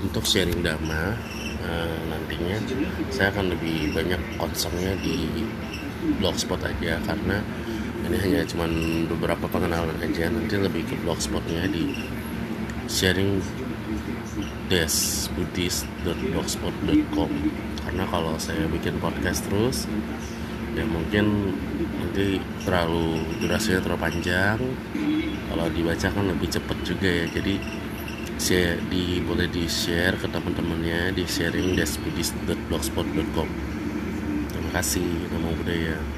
untuk sharing dhamma uh, nantinya saya akan lebih banyak concernnya di blogspot aja. Karena ini hanya cuma beberapa pengenalan aja. Nanti lebih ke blogspotnya di sharing desbuddhist.blogspot.com karena kalau saya bikin podcast terus ya mungkin nanti terlalu durasinya terlalu panjang. Kalau dibaca kan lebih cepat juga ya. Jadi share di boleh di share ke teman-temannya di sharing desbuddhist.blogspot.com terima kasih nama budaya